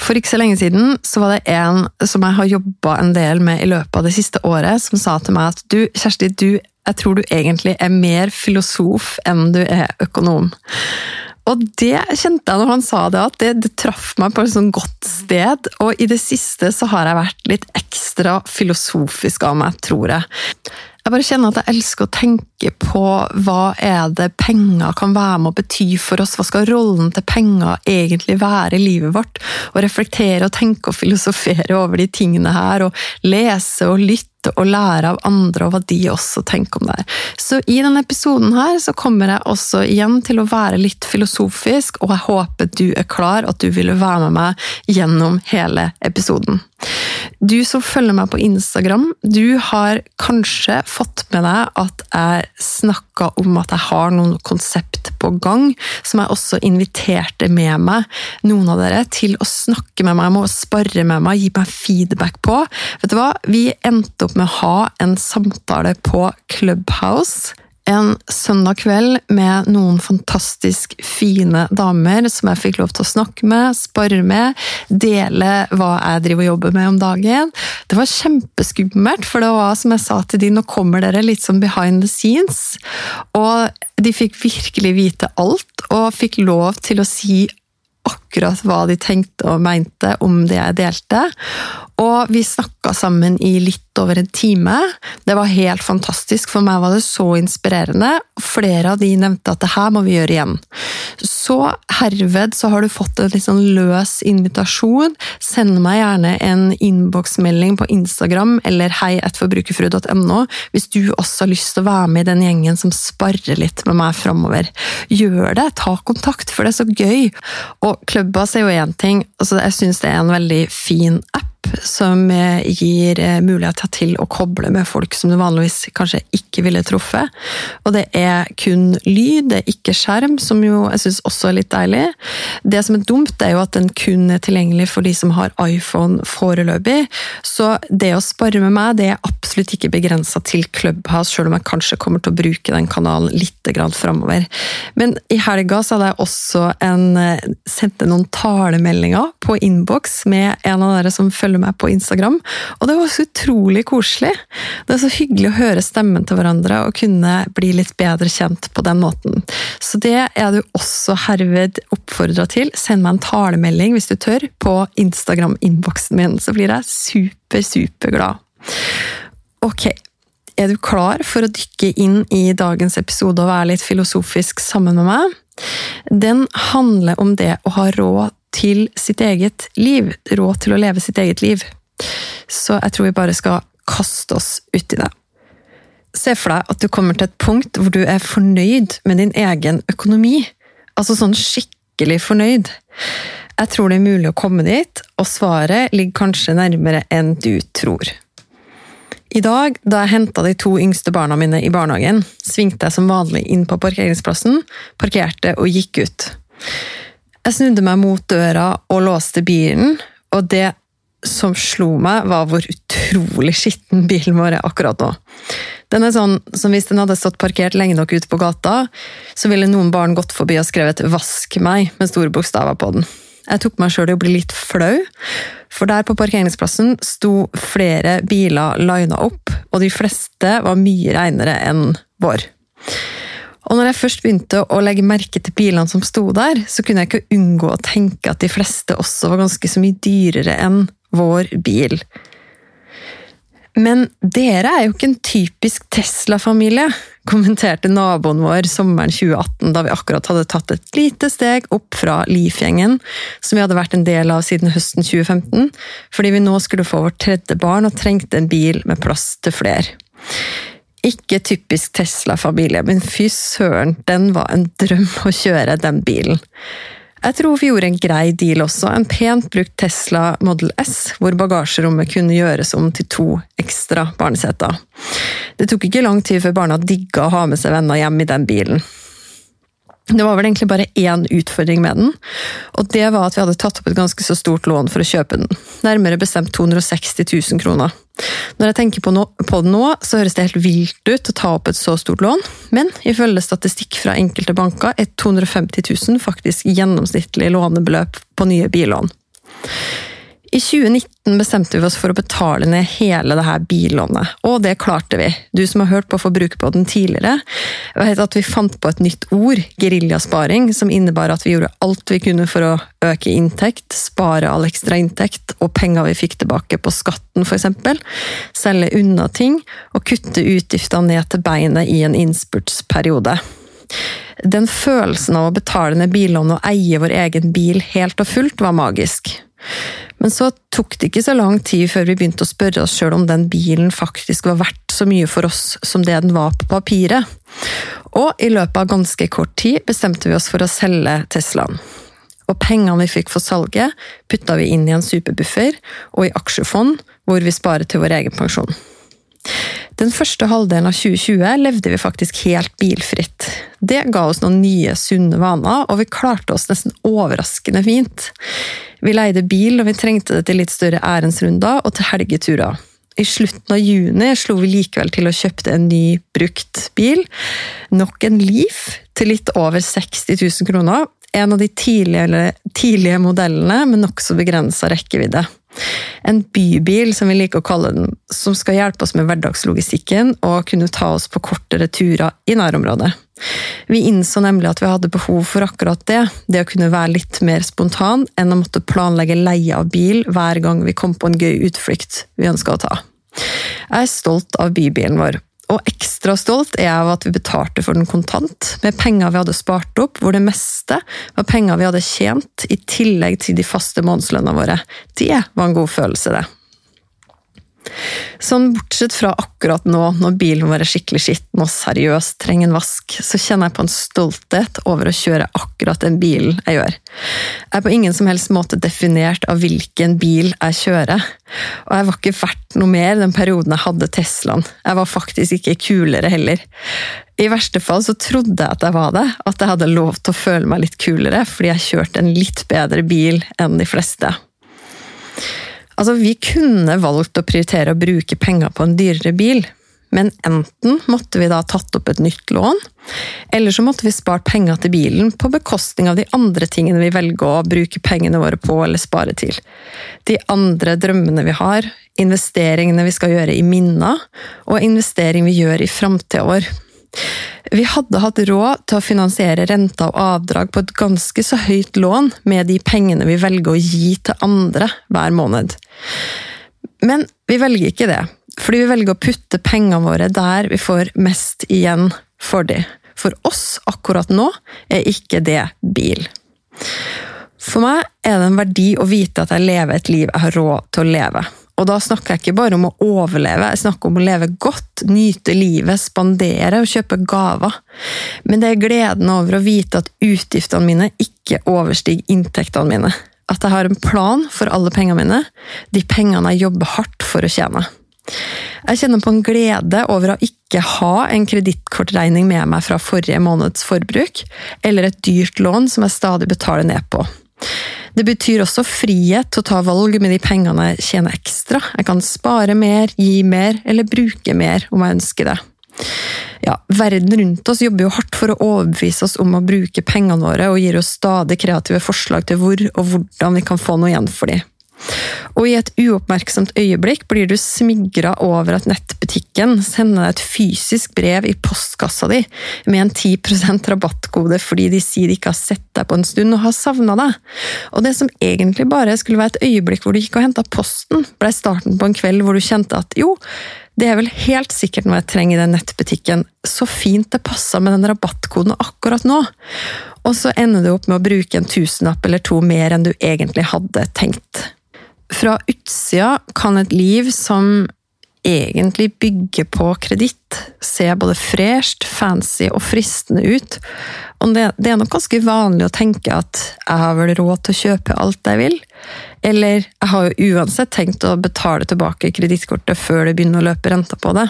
For ikke så lenge siden så var det en som jeg har jobba en del med i løpet av det siste året, som sa til meg at du, Kjersti, du, jeg tror du egentlig er mer filosof enn du er økonom. Og det kjente jeg når han sa det, at det, det traff meg på et sånn godt sted. Og i det siste så har jeg vært litt ekstra filosofisk av meg, tror jeg. Jeg bare kjenner at jeg elsker å tenke på hva er det penger kan være med å bety for oss. Hva skal rollen til penger egentlig være i livet vårt? Og reflektere og tenke og filosofere over de tingene her, og lese og lytte og lære av andre og hva de også tenker om det. Så i denne episoden her så kommer jeg også igjen til å være litt filosofisk, og jeg håper du er klar, at du ville være med meg gjennom hele episoden. Du som følger meg på Instagram, du har kanskje fått med deg at jeg snakka om at jeg har noen konsept på gang, som jeg også inviterte med meg noen av dere til å snakke med meg, med å spare med meg, gi meg feedback på. Vet du hva? Vi endte opp med å ha en samtale på Clubhouse en søndag kveld med noen fantastisk fine damer som jeg fikk lov til å snakke med, spare med, dele hva jeg driver og jobber med om dagen. Det var kjempeskummelt, for det var som jeg sa til de, nå kommer dere litt sånn behind the scenes. Og de fikk virkelig vite alt, og fikk lov til å si akkurat hva de tenkte og mente om det jeg delte. Og vi snakka sammen i litt over en time. Det var helt fantastisk. For meg var det så inspirerende. Flere av de nevnte at det her må vi gjøre igjen. Så herved så har du fått en litt sånn løs invitasjon. Send meg gjerne en innboksmelding på Instagram eller heietforbrukerfrue.no hvis du også har lyst til å være med i den gjengen som sparrer litt med meg framover. Gjør det! Ta kontakt, for det er så gøy. Og klubba er jo én ting. Altså, jeg syns det er en veldig fin som gir eh, muligheter til å koble med folk som du vanligvis kanskje ikke ville truffet. Og det er kun lyd, det er ikke skjerm, som jo jeg syns også er litt deilig. Det som er dumt, er jo at den kun er tilgjengelig for de som har iPhone foreløpig. Så det å spare med meg, det er absolutt ikke begrensa til Clubhouse, selv om jeg kanskje kommer til å bruke den kanalen litt framover. Men i helga så hadde jeg også en, eh, sendte noen talemeldinger på innboks med en av dere som følger meg på Instagram. Og det var så utrolig koselig. Det er så hyggelig å høre stemmen til hverandre og kunne bli litt bedre kjent på den måten. Så det er du også herved oppfordra til. Send meg en talemelding hvis du tør, på Instagram-innboksen min, så blir jeg super, superglad. Ok, er du klar for å dykke inn i dagens episode og være litt filosofisk sammen med meg? Den handler om det å ha råd til sitt eget liv. Råd til å leve sitt eget liv. Så jeg tror vi bare skal kaste oss uti det. Se for deg at du kommer til et punkt hvor du er fornøyd med din egen økonomi. Altså sånn skikkelig fornøyd. Jeg tror det er mulig å komme dit, og svaret ligger kanskje nærmere enn du tror. I dag, da jeg henta de to yngste barna mine i barnehagen, svingte jeg som vanlig inn på parkeringsplassen, parkerte og gikk ut. Jeg snudde meg mot døra og låste bilen, og det som slo meg, var hvor utrolig skitten bilen vår er akkurat nå. Den er sånn som hvis den hadde stått parkert lenge nok ute på gata, så ville noen barn gått forbi og skrevet 'vask meg' med store bokstaver på den. Jeg tok meg sjøl i å bli litt flau, for der på parkeringsplassen sto flere biler lina opp, og de fleste var mye reinere enn vår. Og når jeg først begynte å legge merke til bilene som sto der, så kunne jeg ikke unngå å tenke at de fleste også var ganske så mye dyrere enn vår bil. Men dere er jo ikke en typisk Tesla-familie, kommenterte naboen vår sommeren 2018, da vi akkurat hadde tatt et lite steg opp fra Leaf-gjengen, som vi hadde vært en del av siden høsten 2015, fordi vi nå skulle få vårt tredje barn og trengte en bil med plass til flere. Ikke typisk Tesla-familie, men fy søren, den var en drøm å kjøre den bilen. Jeg tror vi gjorde en grei deal også. En pent brukt Tesla Model S, hvor bagasjerommet kunne gjøres om til to ekstra barneseter. Det tok ikke lang tid før barna digga å ha med seg venner hjem i den bilen. Det var vel egentlig bare én utfordring med den, og det var at vi hadde tatt opp et ganske så stort lån for å kjøpe den. Nærmere bestemt 260 000 kroner. Når jeg tenker på, det nå, så høres det helt vilt ut å ta opp et så stort lån, men ifølge statistikk fra enkelte banker er 250 000 faktisk gjennomsnittlig lånebeløp på nye billån. I 2019 bestemte vi oss for å betale ned hele det her billånet, og det klarte vi. Du som har hørt på Forbrukerpodden tidligere, vet at vi fant på et nytt ord, geriljasparing, som innebar at vi gjorde alt vi kunne for å øke inntekt, spare all ekstra inntekt og penger vi fikk tilbake på skatten f.eks., selge unna ting og kutte utgiftene ned til beinet i en innspurtsperiode. Den følelsen av å betale ned billånet og eie vår egen bil helt og fullt var magisk. Men så tok det ikke så lang tid før vi begynte å spørre oss sjøl om den bilen faktisk var verdt så mye for oss som det den var på papiret. Og i løpet av ganske kort tid bestemte vi oss for å selge Teslaen. Og pengene vi fikk for salget, putta vi inn i en superbuffer og i aksjefond, hvor vi sparer til vår egen pensjon. Den første halvdelen av 2020 levde vi faktisk helt bilfritt. Det ga oss noen nye, sunne vaner, og vi klarte oss nesten overraskende fint. Vi leide bil, og vi trengte det til litt større ærendsrunder og til helgeturer. I slutten av juni slo vi likevel til å kjøpte en ny brukt bil. Nok en Leaf til litt over 60 000 kroner. En av de tidlige, tidlige modellene med nokså begrensa rekkevidde. En bybil, som vi liker å kalle den, som skal hjelpe oss med hverdagslogistikken og kunne ta oss på kortere turer i nærområdet. Vi innså nemlig at vi hadde behov for akkurat det, det å kunne være litt mer spontan enn å måtte planlegge leie av bil hver gang vi kom på en gøy utflukt vi ønska å ta. Jeg er stolt av bybilen vår, og ekstra stolt er jeg av at vi betalte for den kontant, med penger vi hadde spart opp, hvor det meste var penger vi hadde tjent, i tillegg til de faste månedslønna våre. Det var en god følelse, det. Sånn bortsett fra akkurat nå, når bilen vår er skikkelig skitten og seriøst trenger en vask, så kjenner jeg på en stolthet over å kjøre akkurat den bilen jeg gjør. Jeg er på ingen som helst måte definert av hvilken bil jeg kjører. Og jeg var ikke verdt noe mer den perioden jeg hadde Teslaen. Jeg var faktisk ikke kulere heller. I verste fall så trodde jeg at jeg var det, at jeg hadde lov til å føle meg litt kulere fordi jeg kjørte en litt bedre bil enn de fleste. Altså, vi kunne valgt å prioritere å bruke penger på en dyrere bil, men enten måtte vi da tatt opp et nytt lån, eller så måtte vi spart penger til bilen på bekostning av de andre tingene vi velger å bruke pengene våre på eller spare til. De andre drømmene vi har, investeringene vi skal gjøre i minner, og investering vi gjør i framtida vår. Vi hadde hatt råd til å finansiere renta og avdrag på et ganske så høyt lån med de pengene vi velger å gi til andre hver måned. Men vi velger ikke det, fordi vi velger å putte pengene våre der vi får mest igjen for de. For oss akkurat nå er ikke det bil. For meg er det en verdi å vite at jeg lever et liv jeg har råd til å leve. Og da snakker jeg ikke bare om å overleve, jeg snakker om å leve godt, nyte livet, spandere og kjøpe gaver. Men det er gleden over å vite at utgiftene mine ikke overstiger inntektene mine. At jeg har en plan for alle pengene mine, de pengene jeg jobber hardt for å tjene. Jeg kjenner på en glede over å ikke ha en kredittkortregning med meg fra forrige måneds forbruk, eller et dyrt lån som jeg stadig betaler ned på. Det betyr også frihet til å ta valg med de pengene jeg tjener ekstra. Jeg kan spare mer, gi mer eller bruke mer om jeg ønsker det. Ja, verden rundt oss jobber jo hardt for å overbevise oss om å bruke pengene våre, og gir oss stadig kreative forslag til hvor og hvordan vi kan få noe igjen for dem. Og i et uoppmerksomt øyeblikk blir du smigra over at nettbutikken sender deg et fysisk brev i postkassa di med en 10% rabattkode fordi de sier de ikke har sett deg på en stund og har savna deg. Og det som egentlig bare skulle være et øyeblikk hvor du gikk og henta posten, blei starten på en kveld hvor du kjente at jo, det er vel helt sikkert noe jeg trenger i den nettbutikken. Så fint det passa med den rabattkoden akkurat nå. Og så ender du opp med å bruke en tusenlapp eller to mer enn du egentlig hadde tenkt. Fra utsida kan et liv som egentlig bygger på kreditt, se både fresht, fancy og fristende ut. Og det, er nok ganske vanlig å tenke at jeg har vel råd til å kjøpe alt jeg vil. Eller jeg har jo uansett tenkt å betale tilbake kredittkortet før det begynner å løpe renta på det.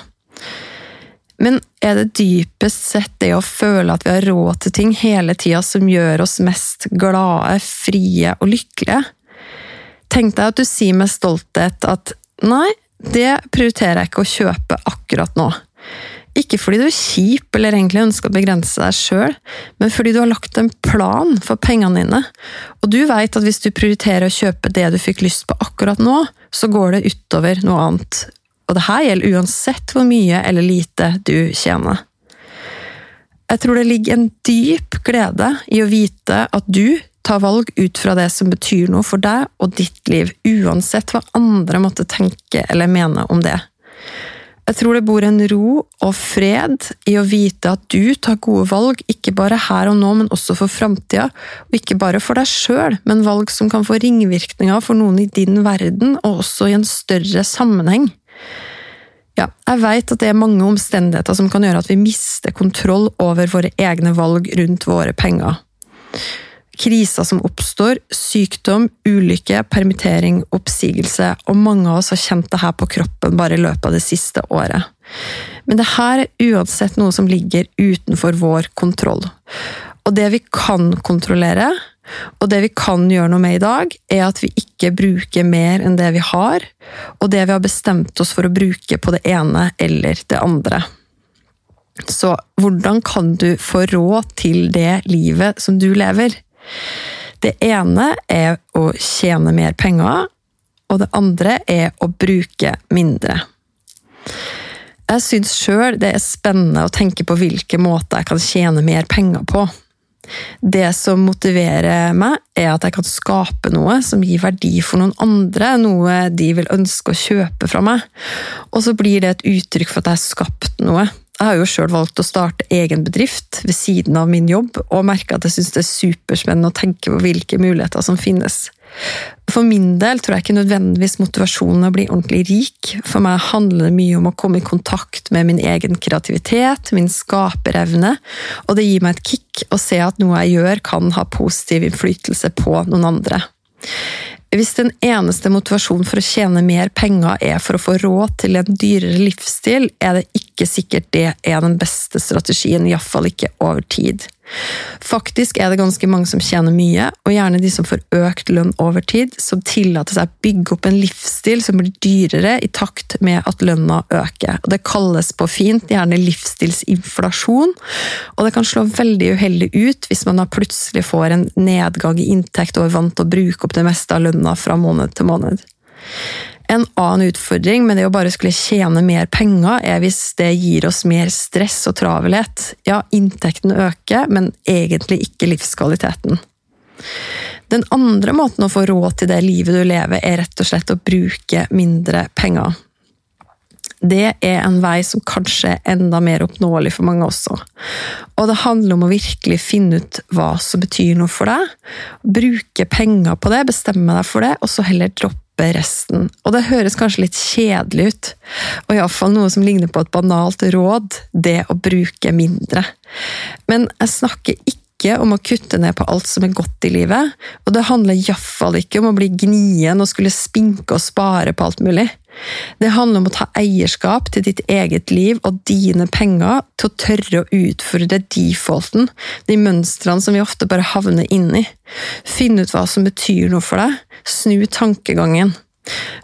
Men er det dypest sett det å føle at vi har råd til ting hele tida som gjør oss mest glade, frie og lykkelige? Tenk deg at du sier med stolthet at nei, det prioriterer jeg ikke å kjøpe akkurat nå. Ikke fordi du er kjip eller egentlig ønsker å begrense deg sjøl, men fordi du har lagt en plan for pengene dine, og du veit at hvis du prioriterer å kjøpe det du fikk lyst på akkurat nå, så går det utover noe annet. Og det her gjelder uansett hvor mye eller lite du tjener. Jeg tror det ligger en dyp glede i å vite at du Ta valg ut fra det som betyr noe for deg og ditt liv, uansett hva andre måtte tenke eller mene om det. Jeg tror det bor en ro og fred i å vite at du tar gode valg, ikke bare her og nå, men også for framtida, og ikke bare for deg sjøl, men valg som kan få ringvirkninger for noen i din verden, og også i en større sammenheng. Ja, jeg veit at det er mange omstendigheter som kan gjøre at vi mister kontroll over våre egne valg rundt våre penger kriser som oppstår, sykdom, ulykke, permittering, oppsigelse, og mange av oss har kjent det her på kroppen bare i løpet av det siste året. Men det her er uansett noe som ligger utenfor vår kontroll. Og det vi kan kontrollere, og det vi kan gjøre noe med i dag, er at vi ikke bruker mer enn det vi har, og det vi har bestemt oss for å bruke på det ene eller det andre. Så hvordan kan du få råd til det livet som du lever? Det ene er å tjene mer penger, og det andre er å bruke mindre. Jeg syns sjøl det er spennende å tenke på hvilke måter jeg kan tjene mer penger på. Det som motiverer meg, er at jeg kan skape noe som gir verdi for noen andre, noe de vil ønske å kjøpe fra meg. Og så blir det et uttrykk for at jeg har skapt noe. Jeg har jo sjøl valgt å starte egen bedrift ved siden av min jobb, og merker at jeg syns det er superspennende å tenke på hvilke muligheter som finnes. For min del tror jeg ikke nødvendigvis motivasjonen å bli ordentlig rik. For meg handler det mye om å komme i kontakt med min egen kreativitet, min skaperevne, og det gir meg et kick å se at noe jeg gjør kan ha positiv innflytelse på noen andre. Hvis den eneste motivasjonen for å tjene mer penger er for å få råd til en dyrere livsstil, er det ikke sikkert det er den beste strategien, iallfall ikke over tid. Faktisk er det ganske mange som tjener mye, og gjerne de som får økt lønn over tid, som tillater seg å bygge opp en livsstil som blir dyrere i takt med at lønna øker. Og det kalles på fint gjerne livsstilsinflasjon, og det kan slå veldig uheldig ut hvis man da plutselig får en nedgang i inntekt og er vant til å bruke opp det meste av lønna fra måned til måned. En annen utfordring med det å bare skulle tjene mer penger, er hvis det gir oss mer stress og travelhet. Ja, inntekten øker, men egentlig ikke livskvaliteten. Den andre måten å få råd til det livet du lever, er rett og slett å bruke mindre penger. Det er en vei som kanskje er enda mer oppnåelig for mange også. Og det handler om å virkelig finne ut hva som betyr noe for deg. Bruke penger på det, bestemme deg for det, og så heller droppe droppe resten. Og det høres kanskje litt kjedelig ut, og iallfall noe som ligner på et banalt råd, det å bruke mindre. Men jeg snakker ikke om å kutte ned på alt som er godt i livet, og det handler iallfall ikke om å bli gnien og skulle spinke og spare på alt mulig. Det handler om å ta eierskap til ditt eget liv og dine penger, til å tørre å utfordre defaulten, de mønstrene som vi ofte bare havner inn i. Finne ut hva som betyr noe for deg, snu tankegangen.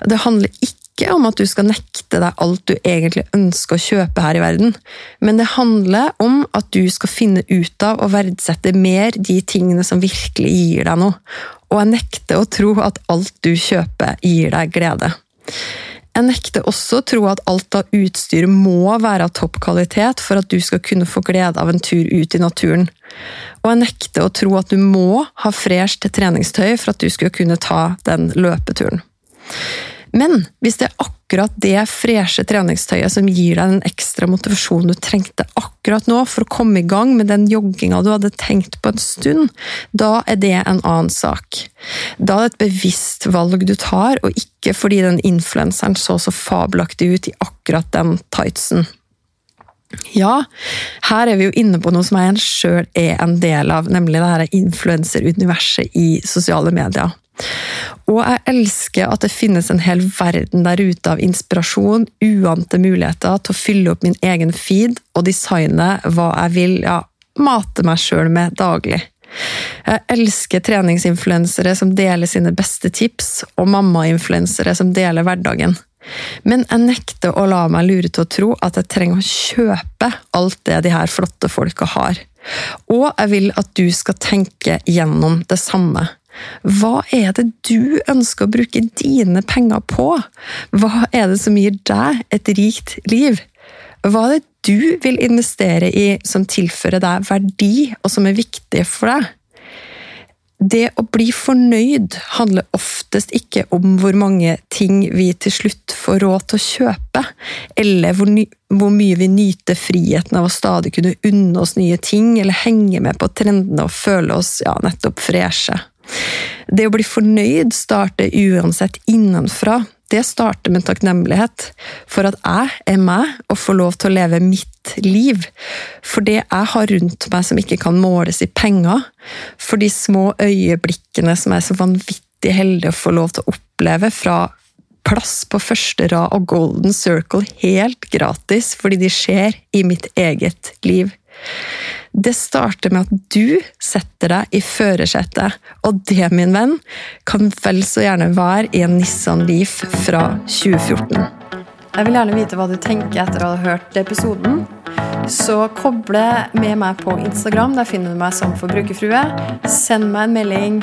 Det handler ikke om at du skal nekte deg alt du egentlig ønsker å kjøpe her i verden, men det handler om at du skal finne ut av og verdsette mer de tingene som virkelig gir deg noe, og jeg nekter å tro at alt du kjøper gir deg glede. Jeg nekter også å tro at alt av utstyr må være av topp kvalitet for at du skal kunne få glede av en tur ut i naturen. Og jeg nekter å tro at du må ha fresht treningstøy for at du skal kunne ta den løpeturen. Men hvis det er akkurat akkurat det freshe treningstøyet som gir deg den ekstra motivasjonen du trengte akkurat nå for å komme i gang med den jogginga du hadde tenkt på en stund, da er det en annen sak. Da er det et bevisst valg du tar, og ikke fordi den influenseren så så fabelaktig ut i akkurat den tightsen. Ja, her er vi jo inne på noe som jeg sjøl er en del av, nemlig det influenseruniverset i sosiale medier. Og jeg elsker at det finnes en hel verden der ute av inspirasjon, uante muligheter til å fylle opp min egen feed og designe hva jeg vil ja, mate meg sjøl med daglig. Jeg elsker treningsinfluensere som deler sine beste tips, og mammainfluensere som deler hverdagen. Men jeg nekter å la meg lure til å tro at jeg trenger å kjøpe alt det de her flotte folka har. Og jeg vil at du skal tenke gjennom det samme. Hva er det du ønsker å bruke dine penger på? Hva er det som gir deg et rikt liv? Hva er det du vil investere i som tilfører deg verdi, og som er viktig for deg? Det å bli fornøyd handler oftest ikke om hvor mange ting vi til slutt får råd til å kjøpe, eller hvor, hvor, mye vi nyter friheten av å stadig kunne unne oss nye ting, eller henge med på trendene og føle oss ja, nettopp freshe. Det å bli fornøyd starter uansett innenfra. Det starter med takknemlighet for at jeg er meg og får lov til å leve mitt liv. For det jeg har rundt meg som ikke kan måles i penger. For de små øyeblikkene som jeg er så vanvittig heldig å få lov til å oppleve fra plass på første rad og Golden Circle helt gratis fordi de skjer i mitt eget liv. Det starter med at du setter deg i førersetet, og det, min venn, kan vel så gjerne være i en Nissan Leaf fra 2014. Jeg vil gjerne vite hva du tenker etter å ha hørt episoden. Så koble med meg på Instagram. Der finner du meg som forbrukerfrue. Send meg en melding.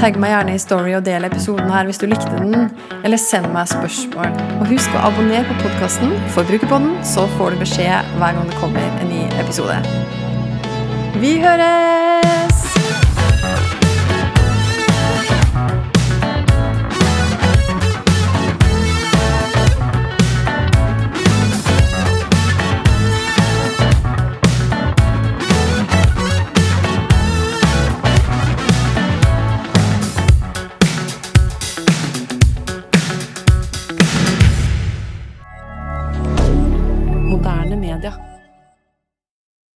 Tagg meg gjerne i Story og del episoden her hvis du likte den. Eller send meg spørsmål. Og husk å abonnere på podkasten Forbrukerpodden, så får du beskjed hver gang det kommer en ny episode. Vi høres!